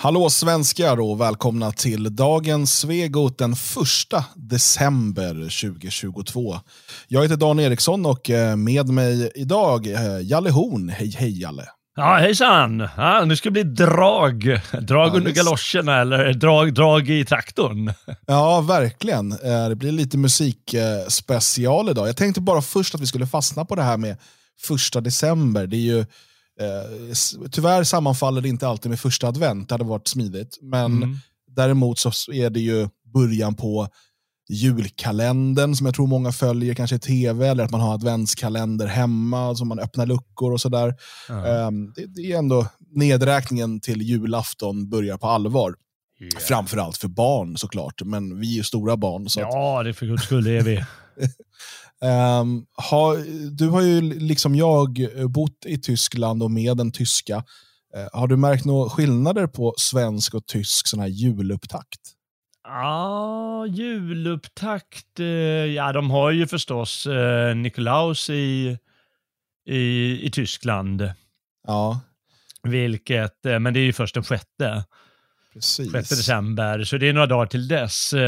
Hallå svenskar och välkomna till dagens Svegot den 1 december 2022. Jag heter Dan Eriksson och eh, med mig idag eh, Jalle Horn. Hej hej Jalle! Ja, hejsan! Ja, nu ska det bli drag. Drag ja, under galoscherna eller drag, drag i traktorn. Ja, verkligen. Eh, det blir lite musikspecial idag. Jag tänkte bara först att vi skulle fastna på det här med första december. Det är ju Eh, tyvärr sammanfaller det inte alltid med första advent, det hade varit smidigt. Men mm. däremot så är det ju början på julkalendern som jag tror många följer, kanske i tv, eller att man har adventskalender hemma, som man öppnar luckor och sådär. Mm. det, det, är ändå nedräkningen till julafton börjar på allvar. Yeah. Framförallt för barn såklart, men vi är ju stora barn. Så ja, det för guds skull är vi. Um, ha, du har ju liksom jag bott i Tyskland och med den tyska. Uh, har du märkt några skillnader på svensk och tysk sån här julupptakt? Ja, julupptakt. Uh, ja, de har ju förstås uh, Nikolaus i, i, i Tyskland. Ja. Vilket, men det är ju först den sjätte. Precis. 6 december, så det är några dagar till dess. Uh,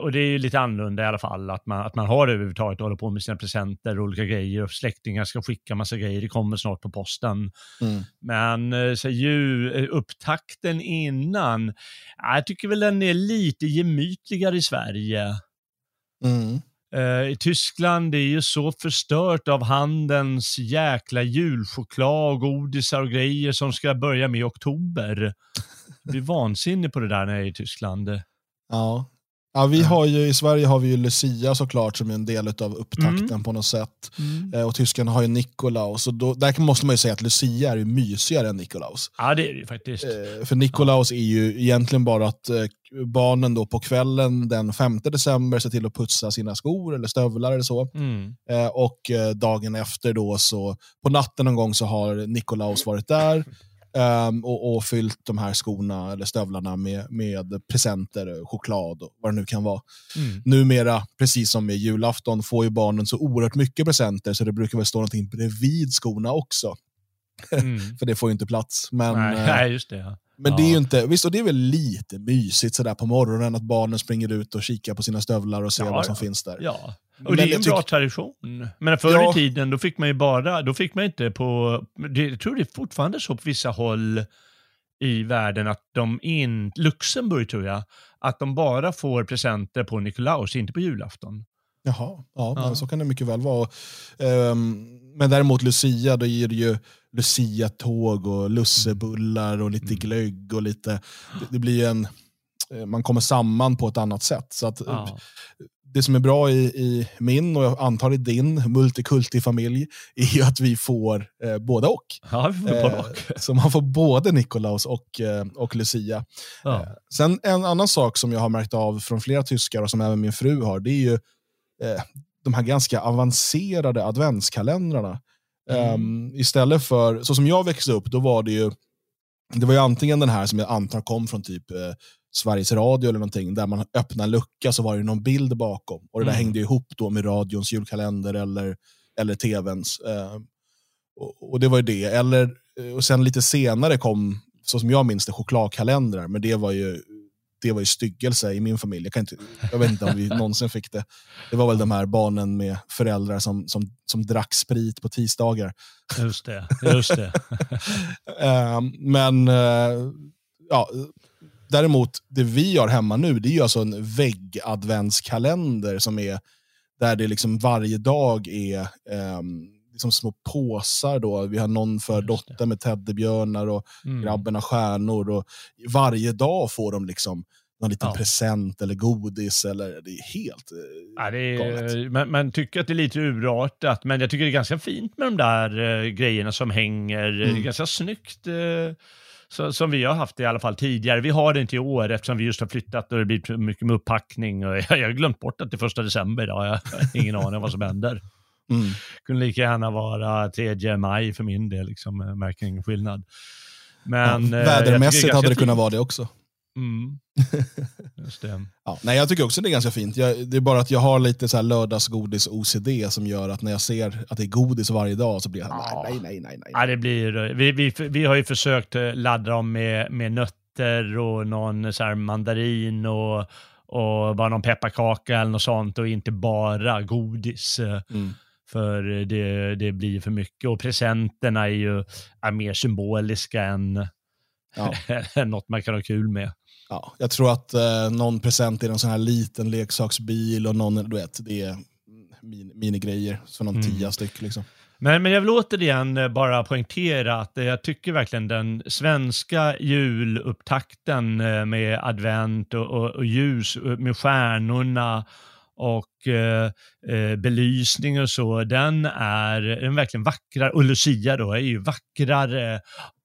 och det är ju lite annorlunda i alla fall, att man, att man har överhuvudtaget håller på med sina presenter och olika grejer och släktingar ska skicka massa grejer, det kommer snart på posten. Mm. Men uh, så ju, upptakten innan, jag tycker väl den är lite gemytligare i Sverige. Mm. I Tyskland det är ju så förstört av handelns jäkla julchoklad, godisar och grejer som ska börja med i oktober blir vansinnig på det där när jag är i Tyskland. Ja. Ja, vi har ju, I Sverige har vi ju Lucia såklart som är en del av upptakten mm. på något sätt. Mm. Eh, och tyskarna har ju Nikolaus. Och då, där måste man ju säga att Lucia är ju mysigare än Nikolaus. Ja, det är det ju faktiskt. Eh, för Nikolaus ja. är ju egentligen bara att eh, barnen då på kvällen den 5 december ser till att putsa sina skor eller stövlar eller så. Mm. Och dagen efter då så, på natten någon gång så har Nikolaus varit där. Um, och, och, fyllt de här skorna eller stövlarna med, med presenter, choklad och vad det nu kan vara. Mm. Numera, precis som med julafton, får ju barnen så oerhört mycket presenter så det brukar väl stå någonting bredvid skorna också. Mm. För det får ju inte plats. Men, nej, just det. Ja. Men ja. det är ju inte, visst, och det är väl lite mysigt sådär på morgonen att barnen springer ut och kikar på sina stövlar och ser ja, vad som finns där. Ja, och det är en bra tradition. Men förr i tiden, då fick man ju bara, då fick man inte på, det, jag tror det är fortfarande så på vissa håll i världen att de in, Luxemburg tror jag, att de bara får presenter på Nikolaus, inte på julafton. Jaha, ja, ja. så kan det mycket väl vara. Um, men däremot Lucia, då ger det ju Lucia-tåg och lussebullar och lite mm. glögg och lite, det, det blir en, eh, man kommer samman på ett annat sätt. Så att, ja det som är bra i, i min och jag antar i din multikulti-familj är att vi får eh, båda och. Ja, vi får både och. Eh, så man får både Nikolaus och, eh, och Lucia. Ja. Eh, sen en annan sak som jag har märkt av från flera tyskar och som även min fru har, det är ju eh, de här ganska avancerade adventskalendrarna. Mm. Um, istället för, så som jag växte upp, då var det ju det var ju antingen den här som jag antar kom från typ eh, Sveriges Radio eller någonting, där man öppnar lucka så var det någon bild bakom. Och det där mm. hängde ihop då med radions julkalender eller, eller tvns. Eh, och, och, det var ju det. Eller, eh, och sen lite senare kom, så som jag minns det, chokladkalendrar, men det var ju det var ju styggelse i min familj. Jag, kan inte, jag vet inte om vi någonsin fick det. Det var väl de här barnen med föräldrar som, som, som drack sprit på tisdagar. Just det. Just det. uh, men uh, ja, Däremot, det vi har hemma nu, det är ju alltså en vägg-adventskalender som är där det liksom varje dag är um, liksom små påsar. Då. Vi har någon för dottern med teddybjörnar och mm. grabben har stjärnor. Och varje dag får de liksom någon liten ja. present eller godis. Eller, det är helt eh, ja, det är, galet. Man, man, tycker att det är lite urartat, men jag tycker det är ganska fint med de där uh, grejerna som hänger. Mm. Det är mm. ganska snyggt. Uh, så, som vi har haft det i alla fall tidigare. Vi har det inte i år eftersom vi just har flyttat och det blir mycket med upppackning. Och jag, jag har glömt bort att det är första december idag. Jag har ingen aning om vad som händer. Mm. kunde lika gärna vara 3 maj för min del, liksom, märker ingen skillnad. Men, ja, vädermässigt hade det kunnat vara det också. Mm. Ja, nej, jag tycker också det är ganska fint. Jag, det är bara att jag har lite så här lördagsgodis-OCD som gör att när jag ser att det är godis varje dag så blir jag ja. nej, nej, nej, nej. Ja, det blir, vi, vi, vi har ju försökt eh, ladda dem med, med nötter och någon så mandarin och, och bara någon pepparkaka eller något sånt och inte bara godis. Mm. För det, det blir för mycket och presenterna är ju är mer symboliska än, ja. något man kan ha kul med. Ja, jag tror att eh, någon present i en sån här liten leksaksbil och någon, du vet, det är min, minigrejer. Så någon mm. tia styck liksom. Men, men jag vill återigen eh, bara poängtera att eh, jag tycker verkligen den svenska julupptakten eh, med advent och, och, och ljus med stjärnorna och eh, belysning och så, den är, den verkligen vackrare. Och Lucia då är ju vackrare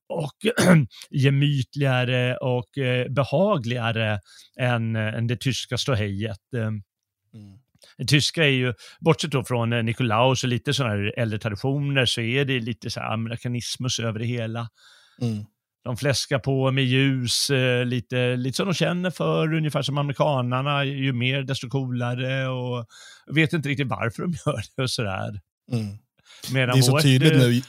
och gemytligare och eh, behagligare än, eh, än det tyska ståhejet. Eh, mm. Det tyska är ju, bortsett då från Nikolaus och lite sådana här äldre traditioner, så är det lite så här amerikanismus över det hela. Mm. De fläskar på med ljus, lite, lite som de känner för, ungefär som amerikanarna. Ju mer desto coolare och vet inte riktigt varför de gör det och sådär. Mm. Medan det är så tydligt nu,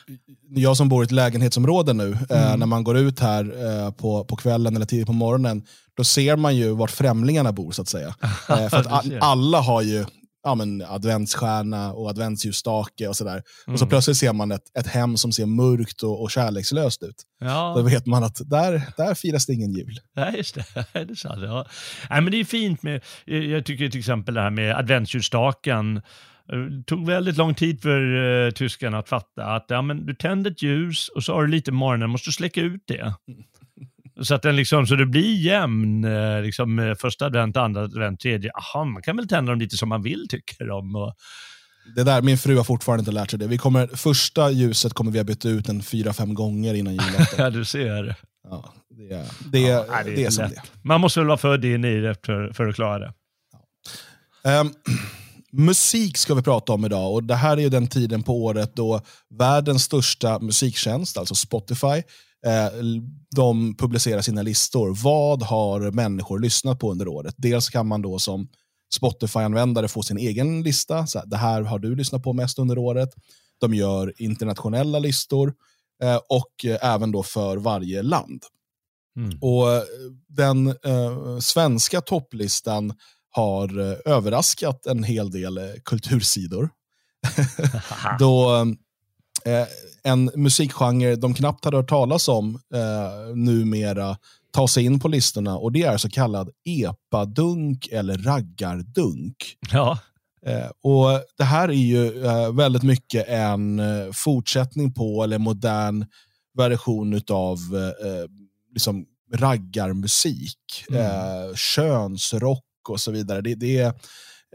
jag som bor i ett lägenhetsområde nu, eh, mm. eh, när man går ut här eh, på, på kvällen eller tidigt på morgonen, då ser man ju vart främlingarna bor så att säga. eh, för att alla har ju ja, men, adventsstjärna och adventsljusstake och sådär. Mm. Och så mm. plötsligt ser man ett, ett hem som ser mörkt och, och kärlekslöst ut. Ja. Då vet man att där, där firas det ingen jul. Nej, just det. det är sant, ja. Nej, men det är fint med, jag tycker till exempel det här med adventsljusstaken. Det tog väldigt lång tid för uh, tyskarna att fatta att ja, men du tänder ett ljus och så har du lite morgonen, måste du släcka ut det. Så att den liksom, så det blir jämn, uh, liksom första advent, andra advent, tredje. Aha, man kan väl tända dem lite som man vill tycker de. Och... Det där, min fru har fortfarande inte lärt sig det. Vi kommer, första ljuset kommer vi ha bytt ut en fyra, fem gånger innan julafton. ja, du ser. Ja, det är, det, ja, det, det är, som det Man måste väl vara född in i det för, för att klara det. Ja. Um, Musik ska vi prata om idag och det här är ju den tiden på året då världens största musiktjänst, alltså Spotify, eh, de publicerar sina listor. Vad har människor lyssnat på under året? Dels kan man då som Spotify-användare få sin egen lista. Så här, det här har du lyssnat på mest under året. De gör internationella listor eh, och även då för varje land. Mm. Och eh, Den eh, svenska topplistan har eh, överraskat en hel del eh, kultursidor. Då eh, en musikgenre de knappt hade hört talas om eh, numera tar sig in på listorna och det är så kallad epadunk eller raggardunk. Ja. Eh, och Det här är ju eh, väldigt mycket en eh, fortsättning på eller modern version av eh, liksom raggarmusik. Mm. könsrock och så vidare. Det, det är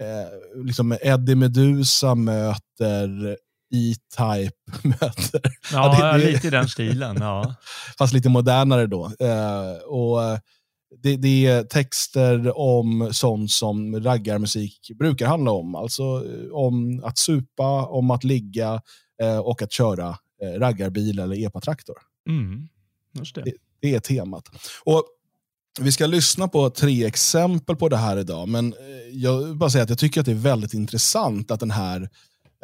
eh, liksom Eddie Medusa möter E-Type möter... Ja, ja det, det, lite i den stilen. Ja. Fast lite modernare då. Eh, och det, det, är texter om sånt som raggarmusik brukar handla om. Alltså eh, om att supa, om att ligga eh, och att köra eh, raggarbil eller epatraktor. Mm, det. Det, det. är temat. Och vi ska lyssna på tre exempel på det här idag, men eh, jag vill bara säga att jag tycker att det är väldigt intressant att den här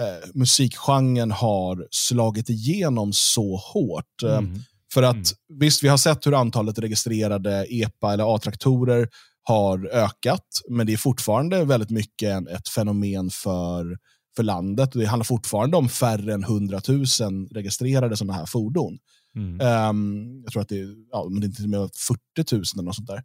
eh, musikgenren har slagit igenom så hårt. Eh, mm. För att mm. visst, vi har sett hur antalet registrerade EPA eller A-traktorer har ökat, men det är fortfarande väldigt mycket ett fenomen för, för landet. Det handlar fortfarande om färre än 100 000 registrerade sådana här fordon. Mm. Um, jag tror att det är, ja, men det är inte mer än 40 000 eller något sånt där.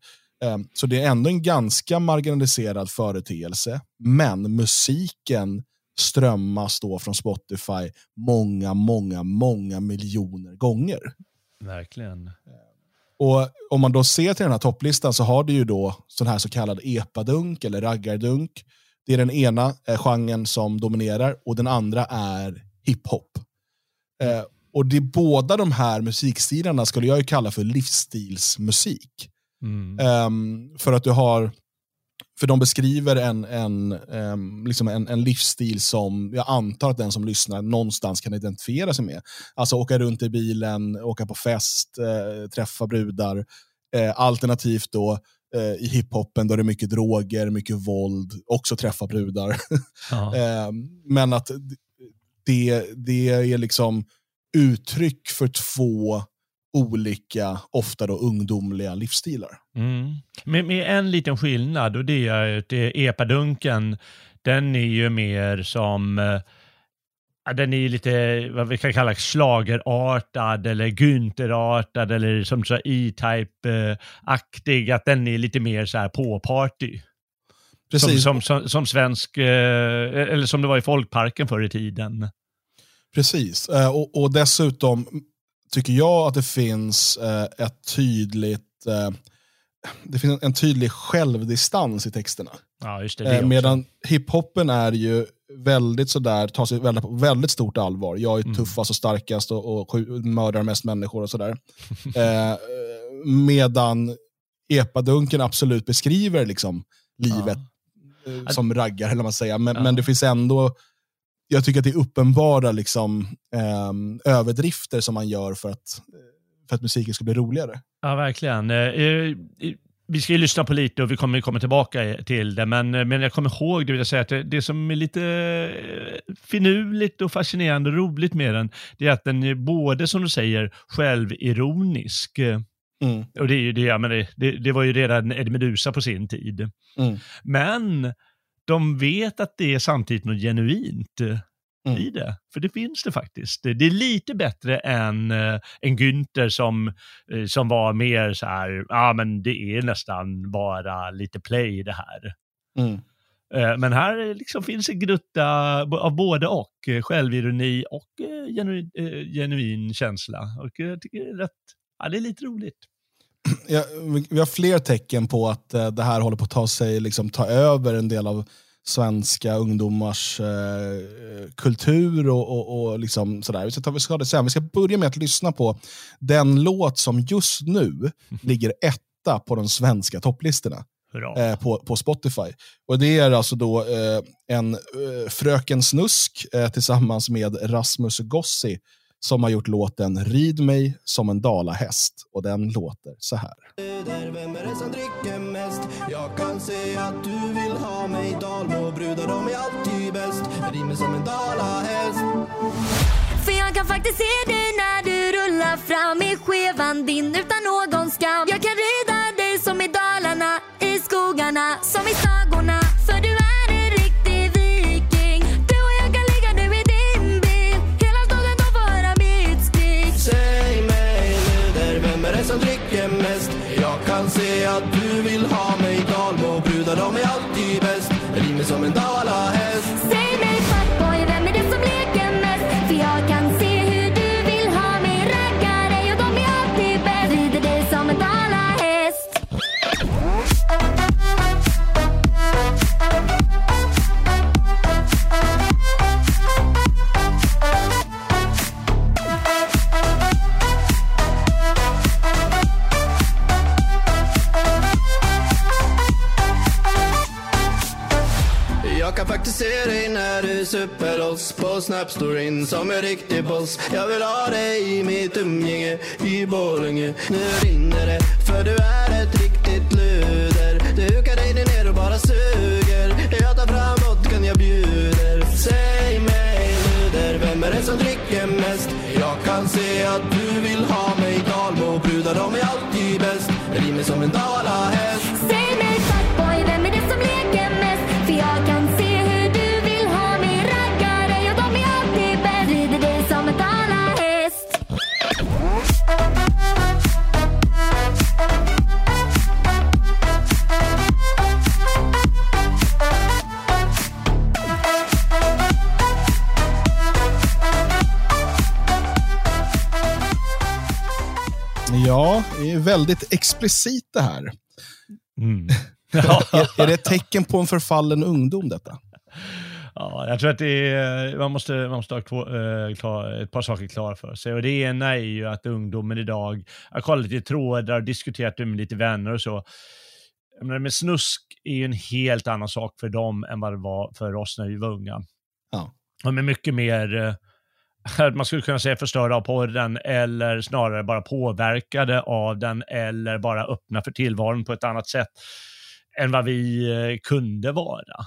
Um, så det är ändå en ganska marginaliserad företeelse. Men musiken strömmas då från Spotify många, många, många miljoner gånger. Verkligen. Och Om man då ser till den här topplistan så har du ju då sån här så kallad epadunk eller raggardunk. Det är den ena eh, genren som dominerar och den andra är hiphop. Eh, och det båda de här musikstilarna skulle jag ju kalla för livsstilsmusik. Mm. Um, för att du har, för de beskriver en, en, um, liksom en, en livsstil som jag antar att den som lyssnar någonstans kan identifiera sig med. Alltså åka runt i bilen, åka på fest, uh, träffa brudar. Uh, alternativt då eh, i hiphopen där det är mycket droger, mycket våld, också träffa brudar. eh, men att det, det är liksom uttryck för två olika, ofta då ungdomliga livsstilar. Mm. Med, med, en liten skillnad och det är att epadunken, den är ju mer som eh, den är lite vad vi kan kalla slagerartad eller Günther-artad eller som så E-Type-aktig. Att den är lite mer så här på-party. Precis. Som, som, som, som svensk, eh, eller som det var i folkparken förr i tiden. Precis, eh, och, och dessutom tycker jag att det finns eh, ett tydligt det finns en tydlig självdistans i texterna. Ja, just det, det Medan hiphopen är ju väldigt sådär, tar sig väldigt, väldigt stort allvar. Jag är mm. tuffast och starkast och, och mördar mest människor och sådär. eh, medan epadunken absolut beskriver liksom livet ja. eh, som raggar, eller man säger. Men, ja. men det finns ändå, jag tycker att det är uppenbara liksom, eh, överdrifter som man gör för att, för att musiken ska bli roligare. Ja, verkligen. Eh, vi ska ju lyssna på lite och vi kommer komma tillbaka till det, men, men jag kommer ihåg, det vill jag säga, att det, det som är lite eh, finurligt och fascinerande och roligt med den, det är att den är både, som du säger, självironisk. Mm. Och det, är det, men det, det, det var ju redan Eddie Medusa på sin tid. Mm. Men de vet att det är samtidigt något genuint mm. i det. För det finns det faktiskt. Det är lite bättre än äh, en Günther som, äh, som var mer så här, ja ah, men det är nästan bara lite play det här. Mm. Äh, men här liksom finns en gnutta av både och, självironi och genuin, genuin känsla. Och jag tycker det är, rätt, ja, det är lite roligt. Ja, vi har fler tecken på att det här håller på att ta sig, liksom, ta över en del av svenska ungdomars eh, kultur och, och, och liksom sådär. Vi ska, ta, vi, ska det sen. vi ska börja med att lyssna på den låt som just nu ligger etta på de svenska topplistorna. Eh, på, på Spotify. Och Det är alltså då eh, en eh, Fröken Snusk eh, tillsammans med Rasmus Gossi som har gjort låten Rid mig som en dalahäst. Och den låter så här. Vem är det som dricker mest? Jag kan se att du vill ha mig Dalmåbrudar, de är alltid bäst Rid mig som en dalahäst För jag kan faktiskt se dig loss på som en riktig boss. Jag vill ha dig i mitt umgänge i Borlänge. Nu rinner det, för du är ett riktigt luder. Du hukar dig ner och bara suger. Jag tar fram vodkan jag bjuder. Säg mig luder, vem är det som dricker mest? Jag kan se att du vill ha mig Dalmåbrudar, de är alltid väldigt explicit det här. Mm. är, är det ett tecken på en förfallen ungdom detta? Ja, jag tror att det är, man måste, man måste ha två, eh, klar, ett par saker klara för sig. Och det ena är ju att ungdomen idag, jag har kollat lite trådar och diskuterat det med lite vänner och så. Menar, med snusk är ju en helt annan sak för dem än vad det var för oss när vi var unga. Ja. De är mycket mer, eh, man skulle kunna säga förstörda av porren eller snarare bara påverkade av den eller bara öppna för tillvaron på ett annat sätt än vad vi eh, kunde vara.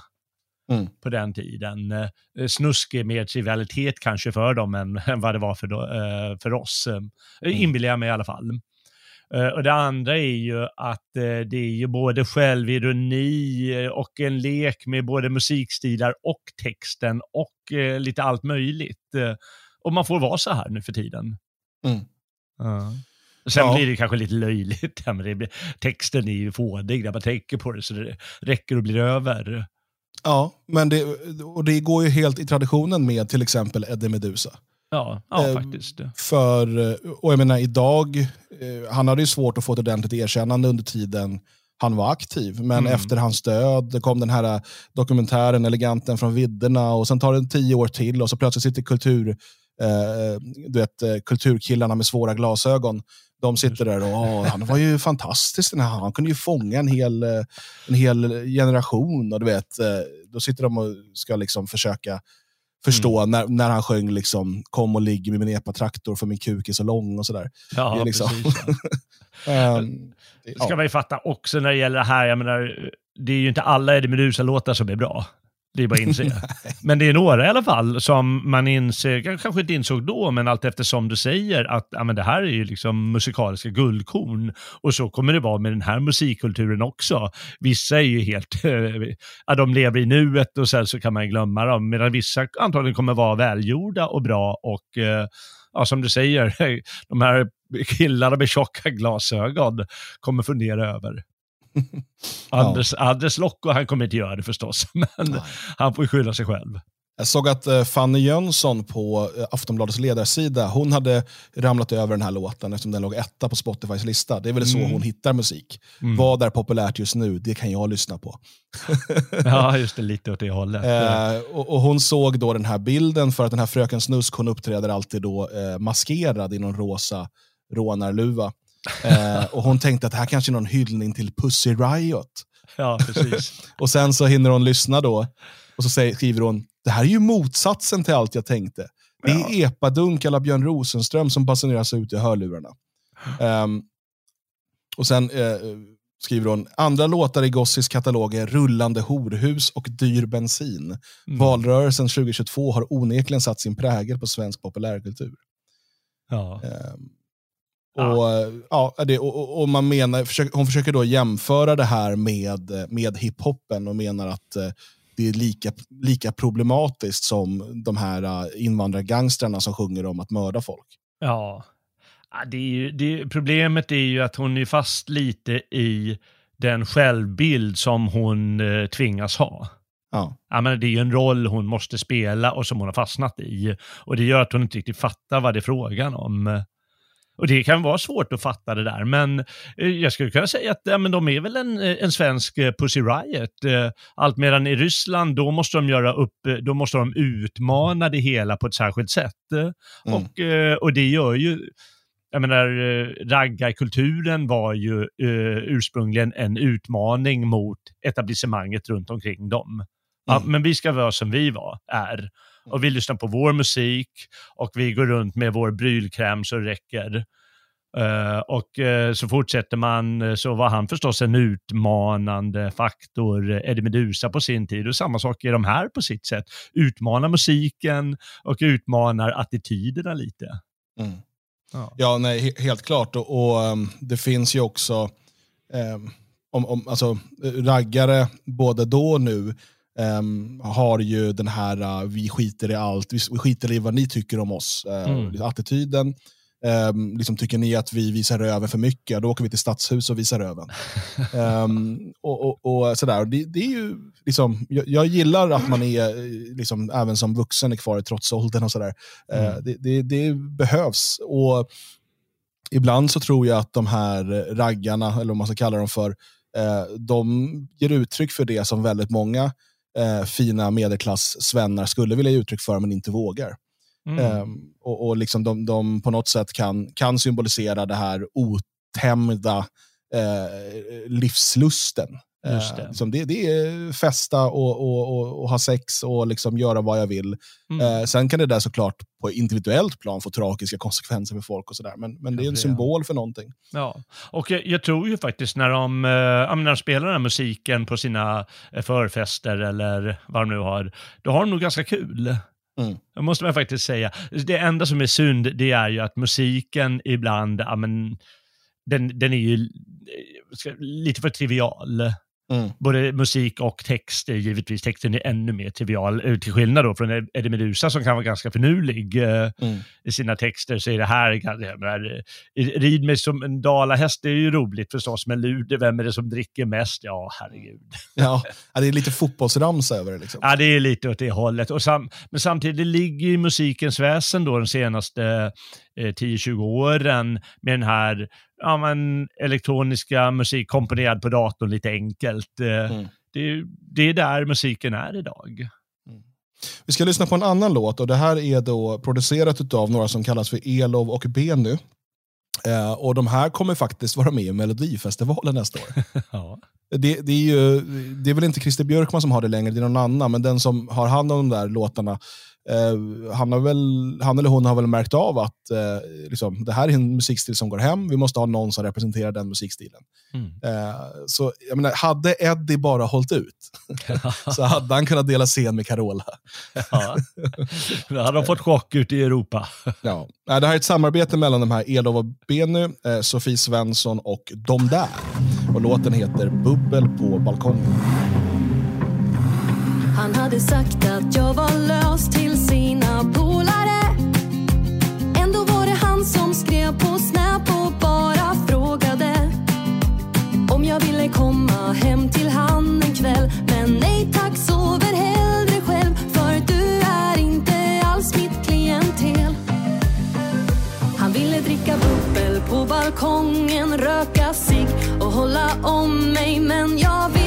Mm. på den tiden. Eh, snuskig med trivialitet kanske för dem än, än vad det var för, eh, för oss. Mm. Inbillar jag mig i alla fall. Och det andra är ju att det är ju både självironi och en lek med både musikstilar och texten och lite allt möjligt. Och man får vara så här nu för tiden. Mm. Ja. Sen ja. blir det kanske lite löjligt. men det blir, texten är ju fådig när man tänker på det, så det räcker och blir över. Ja, men det, och det går ju helt i traditionen med till exempel Eddie Medusa. Ja, ja eh, faktiskt. För, och jag menar idag, eh, han hade ju svårt att få ett ordentligt erkännande under tiden han var aktiv. Men mm. efter hans död kom den här dokumentären Eleganten från vidderna och sen tar det tio år till och så plötsligt sitter kultur, eh, du vet, eh, kulturkillarna med svåra glasögon. De sitter där och han var ju fantastisk. Den här. Han kunde ju fånga en hel, eh, en hel generation. Och du vet, eh, då sitter de och ska liksom försöka förstå mm. när, när han sjöng liksom, kom och ligg med min epatraktor för min kuk är så lång och sådär. Ja, det, liksom. precis, ja. um, det ska ja. man ju fatta också när det gäller det här, jag menar, det är ju inte alla Eddie Meduza-låtar som är bra. Det är bara att inse. men det är några i alla fall som man inser, kanske inte insåg då, men allt eftersom du säger att ja, men det här är ju liksom musikaliska guldkorn. Och så kommer det vara med den här musikkulturen också. Vissa är ju helt, ja, de lever i nuet och sen så kan man glömma dem, medan vissa antagligen kommer vara välgjorda och bra och eh, ja, som du säger, de här killarna med tjocka glasögon kommer fundera över. Anders, ja. Anders Locko, han kommer inte göra det förstås, men Nej. han får skylla sig själv. Jag såg att uh, Fanny Jönsson på uh, Aftonbladets ledarsida, hon hade ramlat över den här låten eftersom den låg etta på Spotifys lista. Det är väl mm. så hon hittar musik. Mm. Vad är populärt just nu, det kan jag lyssna på. ja, just det, lite åt det hållet. Uh, och, och, hon såg då den här bilden för att den här Fröken Snusk, hon uppträder alltid då maskerad i någon rosa rånarluva. Eh, och hon tänkte att det här kanske är någon hyllning till Pussy Riot. Ja, precis. och sen så hinner hon lyssna då. Och så säger, skriver hon, det här är ju motsatsen till allt jag tänkte. Det är ja. epadunk eller Björn Rosenström som basuneras ut i hörlurarna. Um, och sen eh, skriver hon, andra låtar i Gossis katalog är Rullande horhus och Dyr bensin. Mm. Valrörelsen 2022 har onekligen satt sin prägel på svensk populärkultur. Ja. Um, och, ja. det, och, och, man menar, hon försöker då jämföra det här med, med hiphopen och menar att eh, det är lika, lika problematiskt som de här uh, invandrargangstrarna som sjunger om att mörda folk. Ja, det är ju, det, problemet är ju att hon är fast lite i den självbild som hon eh, tvingas ha. Ja. Ja, men det är ju en roll hon måste spela och som hon har fastnat i. Och det gör att hon inte riktigt fattar vad det är frågan om. Och det kan vara svårt att fatta det där, men eh, jag skulle kunna säga att ja, men de är väl en, eh, en svensk eh, Pussy Riot. Allt medan i Ryssland, då måste de göra upp, då måste de utmana det hela på ett särskilt sätt. Mm. Och, och det gör ju, jag menar, raggarkulturen var ju ursprungligen en utmaning mot etablissemanget runt omkring dem. Mm. Ja, men vi ska vara som vi var, är och vi lyssnar på vår musik och vi går runt med vår brylkräm så det räcker. Uh, och uh, så fortsätter man, uh, så var han förstås en utmanande faktor, Eddie Medusa på sin tid. Och samma sak är de här på sitt sätt. Utmanar musiken och utmanar attityderna lite. Mm. Ja. ja, nej, helt klart. Och, och um, det finns ju också um, om, om, alltså, raggare både då och nu um, har ju den här uh, vi skiter i allt, vi, skiter i vad ni tycker om oss, uh, mm. attityden. Um, liksom, tycker ni att vi visar röven för mycket, då åker vi till stadshus och visar röven. um, och, och, och, sådär. Det, det, är ju, liksom, jag, jag, gillar att man är, liksom, även som vuxen, är kvar i trotsåldern och sådär. Mm. Uh, det, det, det, behövs. Och Ibland så tror jag att de här raggarna, eller vad man ska kalla dem för, uh, de ger uttryck för det som väldigt många eh, fina medelklass-svennar skulle vilja ge uttryck för men inte vågar. Mm. Eh, och, och liksom de, de på något sätt kan, kan symbolisera det här otämjda eh, livslusten Just det. Eh, liksom det, det, är festa och, och, och, och, ha sex och liksom göra vad jag vill. Mm. Eh, sen kan det där såklart på individuellt plan få tragiska konsekvenser för folk och sådär. Men, men det är en symbol för någonting. Ja, och jag, jag tror ju faktiskt när de, äh, när de spelar den här musiken på sina eh, förfester eller vad de nu har, då har de nog ganska kul. Mm. Det måste man faktiskt säga. Det enda som är synd, det är ju att musiken ibland, ja, men, den, den är ju lite för trivial. Mm. Både musik och text, givetvis. Texten är ännu mer trivial, eh, till skillnad då från Eddie Meduza som kan vara ganska finurlig eh, mm. i sina texter. Så är det här, menar, rid mig som en dalahäst, det är ju roligt förstås, men luder, vem är det som dricker mest? Ja, herregud. Ja, det är lite fotbollsramsa över det. Liksom. Ja, det är lite åt det hållet. Och sam, men samtidigt, det ligger i musikens väsen då de senaste eh, 10-20 åren med den här ja, men, elektroniska musik komponerad på datorn lite enkelt. Eh, mm. Det, det, är där musiken är idag. Mm. Vi ska lyssna på en annan låt och det här är då producerat av några som kallas för Elov och Benu. Eh, och de här kommer faktiskt vara med i Melodifestivalen nästa år. ja. det, det, är ju, det är väl inte Christer Björkman som har det längre, det är någon annan, men den som har hand om de där låtarna Eh, han, har väl, han eller hon har väl märkt av att eh, liksom, det här är en musikstil som går hem, vi måste ha någon som representerar den musikstilen. Mm. Eh, så jag menar, hade Eddie bara hållit ut så hade han kunnat dela scen med Carola. ja. Då hade de fått chock ute i Europa. ja. Det här är ett samarbete mellan de här Elov och Beny, eh, Sofie Svensson och De där. Och låten heter Bubbel på balkongen. Han hade sagt att jag var lös till om mig men jag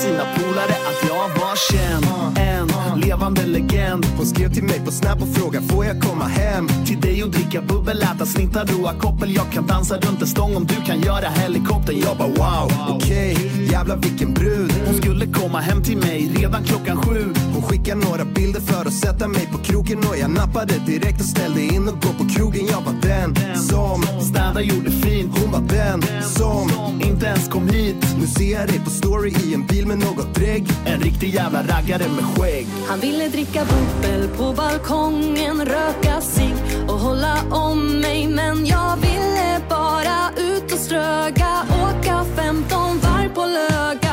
sina polare att jag var känd En levande legend. Hon skrev till mig på Snap och frågade får jag komma hem till dig och dricka bubbel, äta snittar, roa koppel. Jag kan dansa runt en stång om du kan göra helikoptern. Jag bara wow, okej, okay. jävlar vilken brud. Hon skulle komma hem till mig redan klockan sju. Hon skickade några bilder för att sätta mig på kroken och jag nappade direkt och ställde in och gå på krogen. Jag var den som städade gjorde fint. Hon var den som inte ens kom hit. Nu ser jag dig på story i en bil med något drägg. En riktig jävla raggare med skägg. Han ville dricka bubbel på balkongen, röka sig och hålla om mig. Men jag ville bara ut och ströga, åka 15 varv på Löga.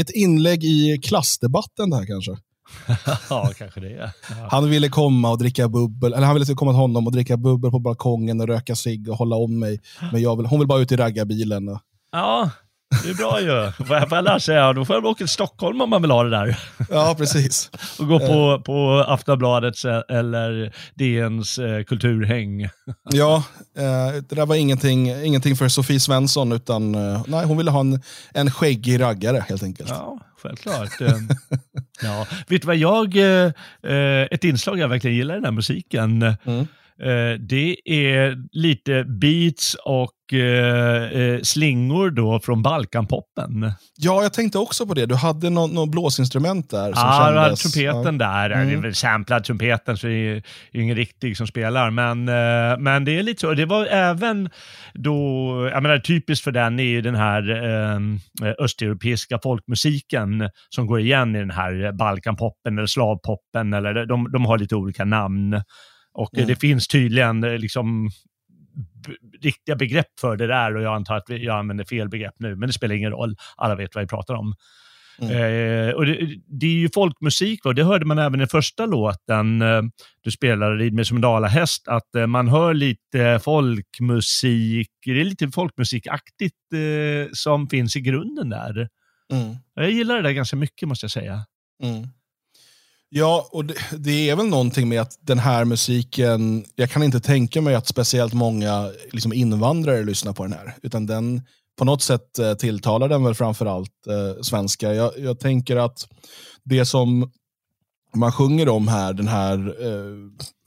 Är ett inlägg i klassdebatten det här kanske. ja, kanske det är. Ja. Han ville komma och dricka bubbel, eller han ville komma till honom och dricka bubbel på balkongen och röka cigg och hålla om mig. Men jag vill, hon vill bara ut i raggarbilen. Ja, det är bra ju. Får jag, lära sig, ja, då får jag åka till Stockholm om man vill ha det där. Ja, precis. och gå på, på Aftonbladets eh, eller DNs eh, kulturhäng. ja, eh, det där var ingenting, ingenting för Sofie Svensson, utan eh, nej, hon ville ha en, en skäggig raggare helt enkelt. Ja, självklart. Eh, Ja, vet du vad jag, eh, eh, ett inslag jag verkligen gillar i den här musiken, mm. Eh, det är lite beats och Eh, eh, slingor då från Balkanpoppen. Ja, jag tänkte också på det. Du hade något no blåsinstrument där. Som ja, hade trumpeten där. Mm. Det är väl samplad trumpeten, så det är ingen riktig som spelar. Men, men det är lite så. Det var även då, jag menar typiskt för den är ju den här eh, östeuropeiska folkmusiken som går igen i den här Balkanpoppen eller slavpoppen. Eller de, de har lite olika namn. Och mm. det finns tydligen liksom riktiga begrepp för det där och jag antar att jag använder fel begrepp nu, men det spelar ingen roll. Alla vet vad vi pratar om. Mm. Eh, och det, det, är ju folkmusik, och det hörde man även i första låten eh, du spelade Rid mig som en dalahäst, att eh, man hör lite folkmusik, det är lite folkmusikaktigt eh, som finns i grunden där. Mm. Jag gillar det där ganska mycket måste jag säga. Mm. Ja, och det, det, är väl någonting med att den här musiken, jag kan inte tänka mig att speciellt många liksom invandrare lyssnar på den här. Utan den, på något sätt eh, tilltalar den väl framförallt eh, svenska. Jag, jag tänker att det som man sjunger om här, den här eh,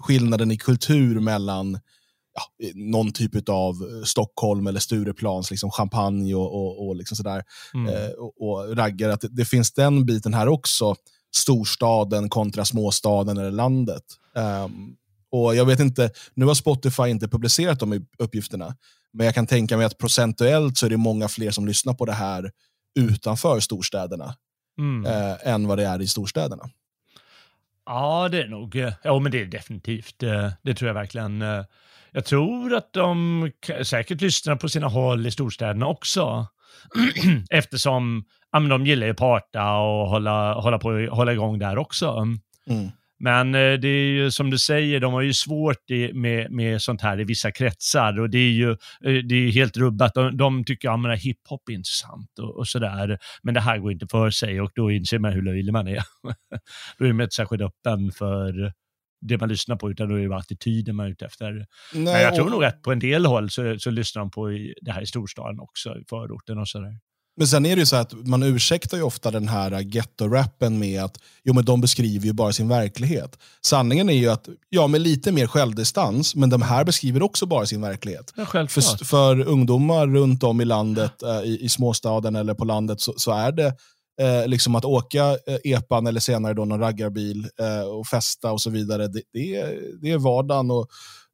skillnaden i kultur mellan ja, någon typ av Stockholm eller Stureplans liksom champagne och, och, och liksom sådär, mm. eh, och, och raggar. Att det, det, finns den biten här också storstaden kontra småstaden eller landet. Um, och jag vet inte, Nu har Spotify inte publicerat de uppgifterna, men jag kan tänka mig att procentuellt så är det många fler som lyssnar på det här utanför storstäderna mm. eh, än vad det är i storstäderna. Ja, det är nog. Eh, ja, men det är definitivt. Eh, det tror jag verkligen. Eh, jag tror att de säkert lyssnar på sina håll i storstäderna också. Eftersom ja, men de gillar ju parta och hålla, hålla, på, hålla igång där också. Mm. Men eh, det är ju som du säger, de har ju svårt i, med, med sånt här i vissa kretsar och det är ju eh, det är helt rubbat. De, de tycker att ja, hiphop är intressant och, och sådär. Men det här går inte för sig och då inser man hur löjlig man är. då är man inte särskilt öppen för det man lyssnar på, utan då är det attityden man är ute efter. Nej, Men jag tror och... nog att på en del håll så, så lyssnar de på det här i storstaden också, i förorten och sådär. Men sen är det ju så att man ursäktar ju ofta den här ghetto-rappen med att jo, men de beskriver ju bara sin verklighet. Sanningen är ju att, ja med lite mer självdistans, men de här beskriver också bara sin verklighet. Ja, för, för ungdomar runt om i landet, äh, i, i småstaden eller på landet, så, så är det eh, liksom att åka eh, epan eller senare då någon raggarbil eh, och festa och så vidare, det, det, är, det är vardagen. Och,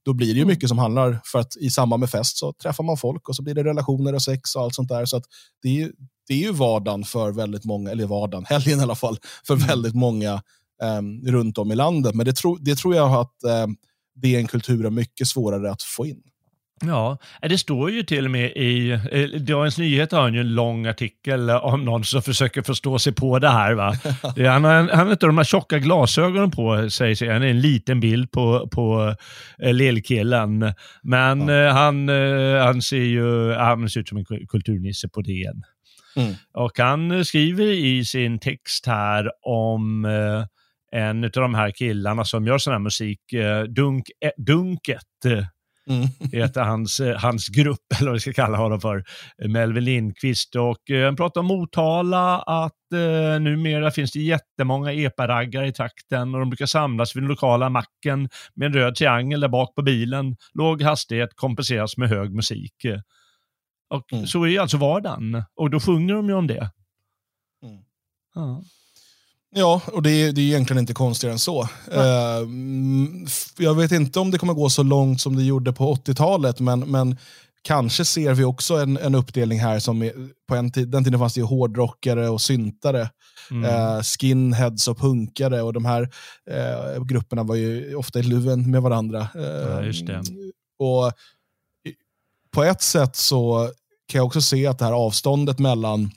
då blir det ju mm. mycket som handlar, för att i samband med fest så träffar man folk och så blir det relationer och sex och allt sånt där. Så att det, är, det är ju vardagen för väldigt många, eller vardagen, helgen i alla fall, för mm. väldigt många um, runt om i landet. Men det, tro, det tror jag att um, det är en kultur är mycket svårare att få in. Ja, det står ju till och med i eh, Dagens Nyheter har ju en lång artikel om någon som försöker förstå sig på det här. Va? Han har, han har inte de här tjocka glasögonen på sig, så han är en liten bild på, på eh, lillkillen. Men ja. Eh, han, han ser ju han ser ut som en kulturnisse på DN. Mm. Och han skriver i sin text här om en av de här killarna som gör sån här musik, Dunk, Dunket Mm. heter hans, eh, hans grupp, eller vad vi ska kalla honom för, Melvin Lindqvist. Och eh, han pratar om Motala, att eh, numera finns det jättemånga epa-raggare i trakten och de brukar samlas vid den lokala macken med en röd triangel där bak på bilen. Låg hastighet kompenseras med hög musik. Och mm. så är alltså vardagen. Och då sjunger de ju om det. Mm. Ja. Ja, och det är, det är egentligen inte konstigare än så. Uh, jag vet inte om det kommer gå så långt som det gjorde på 80-talet, men, men kanske ser vi också en, en uppdelning här som är, på en tid, den tiden fanns det ju hårdrockare och syntare. Mm. Uh, skinheads och punkare och de här uh, grupperna var ju ofta i luven med varandra. Ja, och På ett sätt så kan jag också se att det här avståndet mellan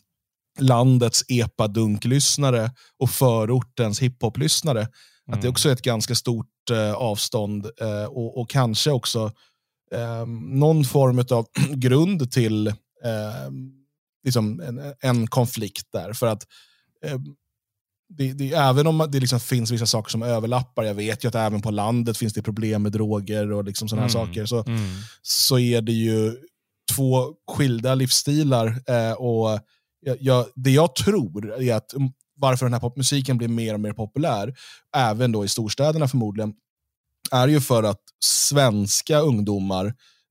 landets epadunk-lyssnare och förortens hiphop-lyssnare. Mm. Att det mm. också är ett ganska stort eh, avstånd eh, och, och, kanske också eh, någon form av grund till ehm, liksom en, en, konflikt där. För att ehm, det, det, även om det liksom finns vissa saker som överlappar, jag vet ju att även på landet finns det problem med droger och liksom sådana mm. saker, så, mm. så är det ju två skilda livsstilar. Eh, och jag, jag, det jag tror är att varför den här popmusiken blir mer och mer populär, även då i storstäderna förmodligen, är ju för att svenska ungdomar,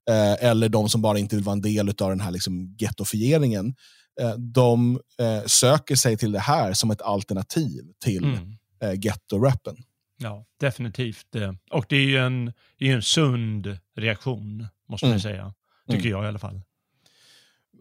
eh, eller de som bara inte vill vara en del av den här liksom gettofieringen, eh, de eh, söker sig till det här som ett alternativ till mm. eh, getto-rappen. Ja, definitivt. Och det är ju en, är en sund reaktion, måste mm. man säga. Tycker mm. jag i alla fall.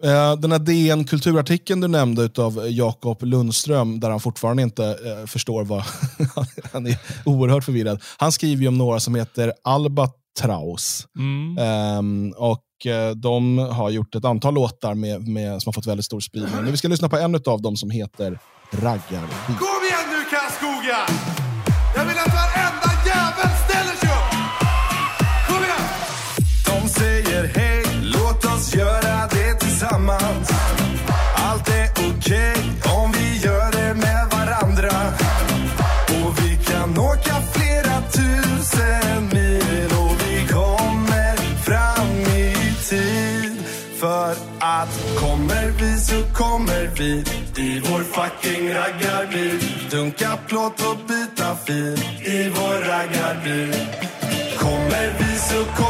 Eh, den här DN kulturartikeln du nämnde av Jakob Lundström, där han fortfarande inte eh, förstår vad... han är oerhört förvirrad. Han skriver ju om några som heter Albatraus. Mm. Um, och eh, de har gjort ett antal låtar med, med, som har fått väldigt stor spridning. Men vi ska lyssna på en av dem som heter Raggarbeat. Kom igen nu Karlskoga! Jag vill att varenda kommer vi så kommer vi i vår fucking raggarbil. Dunka plåt och byta fil i vår raggarbil. Kommer vi så kommer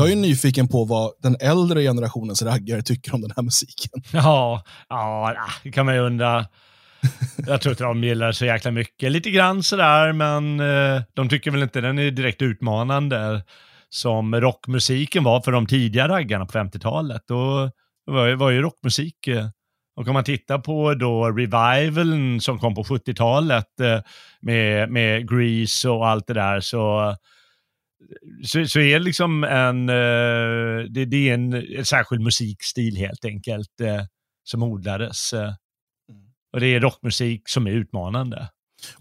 Jag är ju nyfiken på vad den äldre generationens raggare tycker om den här musiken. Ja, ja, ah, det kan man ju undra. Jag tror inte de gillar så jäkla mycket. Lite grann sådär, men eh, de tycker väl inte den är direkt utmanande som rockmusiken var för de tidiga raggarna på 50-talet. Då var, ju- var ju rockmusik. Eh. Och om man tittar på då revivalen som kom på 70-talet eh, med, med Grease och allt det där så så, så är det liksom en, eh, det, det är en, en särskild musikstil helt enkelt eh, som odlades. eh. Och det är rockmusik som är utmanande.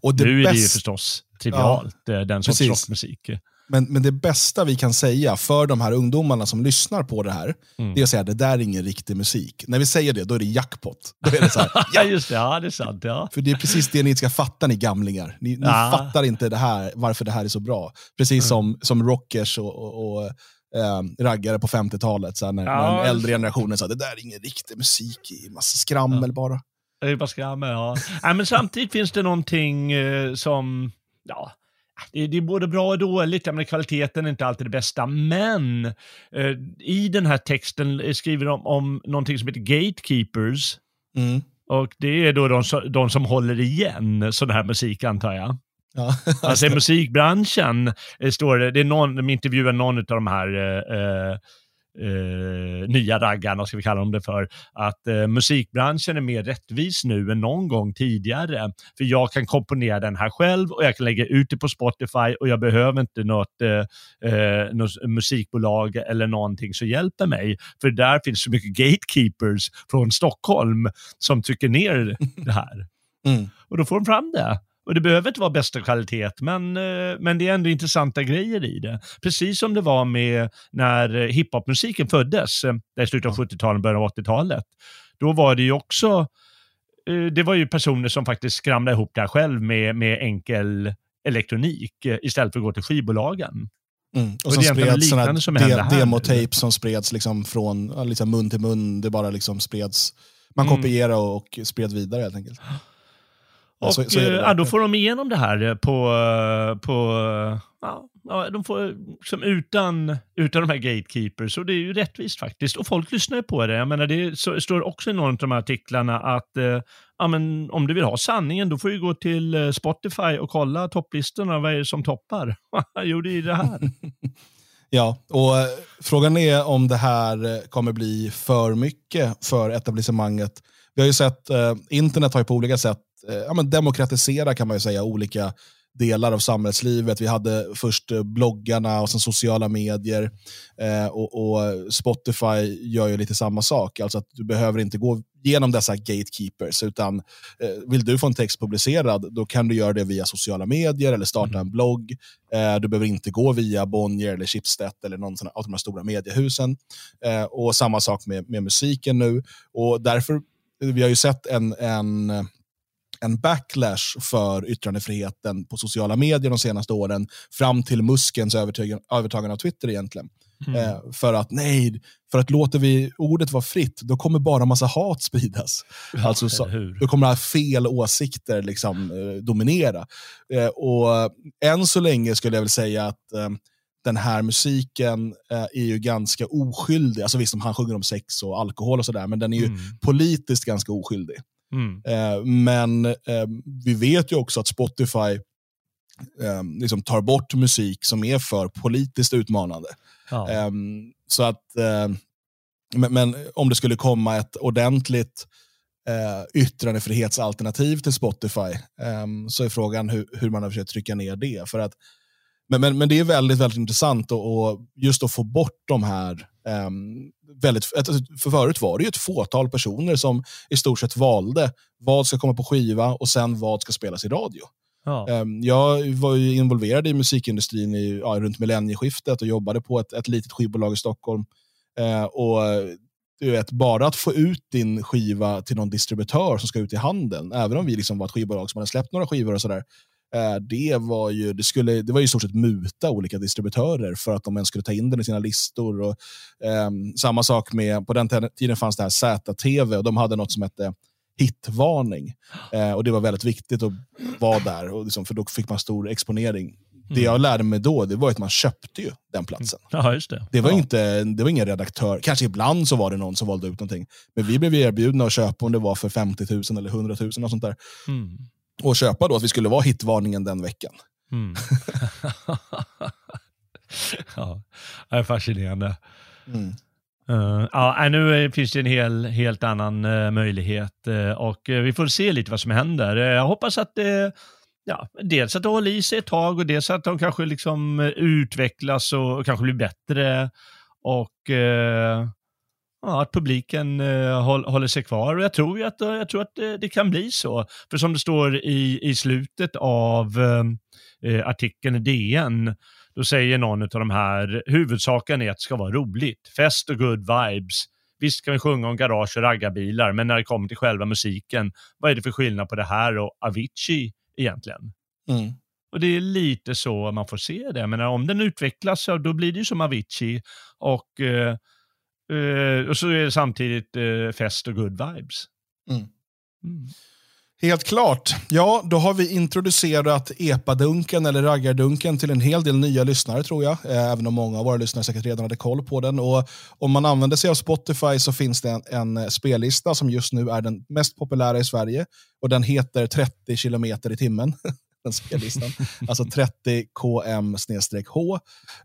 Och det nu är det ju förstås trivialt, eh, den sorts precis. rockmusik. Men, men det bästa vi kan säga för de här ungdomarna som lyssnar på det här, Mm. det är att säga att det där är ingen riktig musik. När vi säger det, då är det jackpot. Då är det så här, Ja, just det. Ja, det är sant. Ja. För det är precis det ni ska fatta, ni gamlingar. Ni, ni Ja. fattar inte det här, varför det här är så bra. Precis som, som rockers och, och, och eh, raggare på 50-talet, så här, när, Ja, när den äldre generationen sa det där är ingen riktig musik, det är massa skrammel bara. Det är bara skrammel, ja. Men samtidigt finns det någonting eh, som, ja, det, det är både bra och dåligt. Menar, kvaliteten är inte alltid det bästa, men eh, i den här texten eh, skriver de om någonting som heter gatekeepers. Mm. Och det är då de, som- de som håller igen sån här musik, antar jag. Ja. Alltså i musikbranschen eh, står det, det är någon, de intervjuar någon av de här eh, eh, nya raggarna, ska vi kalla dem det för, att eh, musikbranschen är mer rättvis nu än någon gång tidigare. För jag kan komponera den här själv och jag kan lägga ut det på Spotify och jag behöver inte något, eh, eh, något musikbolag eller någonting som hjälper mig. För där finns så mycket gatekeepers från Stockholm som trycker ner det här. Mm. Och då får de fram det. Och det behöver inte vara bästa kvalitet, men, eh, men det är ändå intressanta grejer i det. Precis som det var med när hiphopmusiken föddes, i slutet av 70-talet, början av 80-talet. Då var det ju också, det var ju personer som faktiskt skramlade ihop det här själv med, med enkel elektronik istället för att gå till skivbolagen. Mm. Och, och sen spreds sådana de demotape som spreds liksom från liksom mun till mun. Det bara liksom spreds. Man mm. kopierade och, och spred vidare helt enkelt. Och så, så ja, då får de igenom det här på, på ja, de får, som utan, utan de här gatekeepers, och det är ju rättvist faktiskt. Och folk lyssnar på det. Jag menar, det så, står också i någon av de här artiklarna att eh, ja, men om du vill ha sanningen, då får du gå till eh, Spotify och kolla topplistorna. Vad är det som toppar? jo, det är det här. ja, och eh, frågan är om det här eh, kommer bli för mycket för etablissemanget. Vi har ju sett, eh, internet har ju på olika sätt eh, ja, men demokratisera kan man ju säga olika delar av samhällslivet. Vi hade först eh, bloggarna och sen sociala medier. Eh, och, och, Spotify gör ju lite samma sak. Alltså att du behöver inte gå genom dessa gatekeepers. Utan eh, vill du få en text publicerad, då kan du göra det via sociala medier eller starta mm. en blogg. Eh, du behöver inte gå via Bonnier eller Schibsted eller någon av de här stora mediehusen. Eh, och samma sak med, med musiken nu. Och därför, vi har ju sett en, en en backlash för yttrandefriheten på sociala medier de senaste åren, fram till Muskens övertagande av Twitter egentligen. Mm. Eh, för att nej, för att låter vi ordet vara fritt, då kommer bara massa hat spridas. Ja, alltså, så, då kommer fel åsikter liksom, eh, dominera. Eh, och än så länge skulle jag väl säga att eh, den här musiken eh, är ju ganska oskyldig. Alltså visst, han sjunger om sex och alkohol och sådär, men den är ju mm. politiskt ganska oskyldig. Mm. Eh, men eh, vi vet ju också att Spotify eh, liksom tar bort musik som är för politiskt utmanande. Ja. Ehm, så att, men, men, om det skulle komma ett ordentligt eh, yttrandefrihetsalternativ till Spotify ehm, så är frågan hur, hur man har försökt trycka ner det. För att, men, men, men det är väldigt, väldigt intressant och, och just att få bort de här um, väldigt, för förut var det ju ett fåtal personer som i stort sett valde vad ska komma på skiva och sen vad ska spelas i radio. Ja. Um, jag var ju involverad i musikindustrin i, ja, runt millennieskiftet och jobbade på ett, ett litet skivbolag i Stockholm. Uh, och du vet, bara att få ut din skiva till någon distributör som ska ut i handeln, även om vi liksom var ett skivbolag som hade släppt några skivor och sådär, det var ju det skulle, det var ju i stort sett muta olika distributörer för att de ens skulle ta in den i sina listor. Och, eh, samma sak med, på den tiden fanns det här ZTV och de hade något som hette hitvarning. Eh, och Det var väldigt viktigt att vara där, och liksom, för då fick man stor exponering. Mm. Det jag lärde mig då det var att man köpte ju den platsen. Ja, just det. Det, var ja. inte, det var ingen redaktör. Kanske ibland så var det någon som valde ut någonting. Men vi blev erbjudna att köpa om det var för 50 000 eller 100 000. Och sånt där. Mm och köpa då att vi skulle vara hitvarningen den veckan. Mm. ja, det är fascinerande. Mm. Uh, ja, nu finns det en hel, helt annan uh, möjlighet uh, och vi får se lite vad som händer. jag hoppas att ja, dels att det håller i sig ett tag och dels att de kanske liksom utvecklas och kanske blir bättre. Och ja, att publiken eh, håller sig kvar. Och jag tror att, jag tror att det, det, kan bli så. För som det står i, i slutet av eh, eh artikeln i DN, då säger någon av de här, huvudsaken är att det ska vara roligt. Fest och good vibes. Visst kan vi sjunga om garage och raggarbilar, men när det kommer till själva musiken, vad är det för skillnad på det här och Avicii egentligen? Mm. Och det är lite så man får se det. Men om den utvecklas, då blir det ju som Avicii. Och eh, och så är det samtidigt uh, fest och good vibes. Mm. Mm. Helt klart. Ja, då har vi introducerat epadunken eller raggardunken till en hel del nya lyssnare tror jag. Eh, även om många av våra lyssnare säkert redan hade koll på den. Och om man använder sig av Spotify så finns det en, en spellista som just nu är den mest populära i Sverige. Och den heter 30 kilometer i timmen. den spellistan. alltså 30 km-h.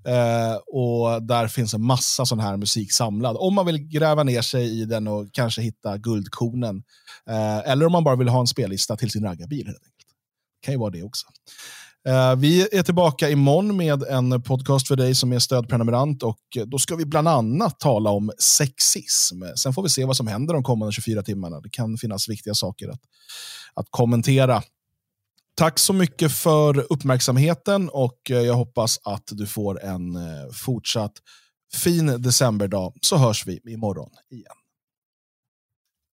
Eh, och där finns en massa sån här musik samlad. Om man vill gräva ner sig i den och kanske hitta guldkornen. Eh, eller om man bara vill ha en spellista till sin raggarbil. Helt enkelt. kan ju vara det också. Eh, vi är tillbaka imorgon med en podcast för dig som är stödprenumerant och då ska vi bland annat tala om sexism. Sen får vi se vad som händer de kommande 24 timmarna. Det kan finnas viktiga saker att, att kommentera Tack så mycket för uppmärksamheten och eh, jag hoppas att du får en eh, fortsatt fin decemberdag så hörs vi imorgon igen.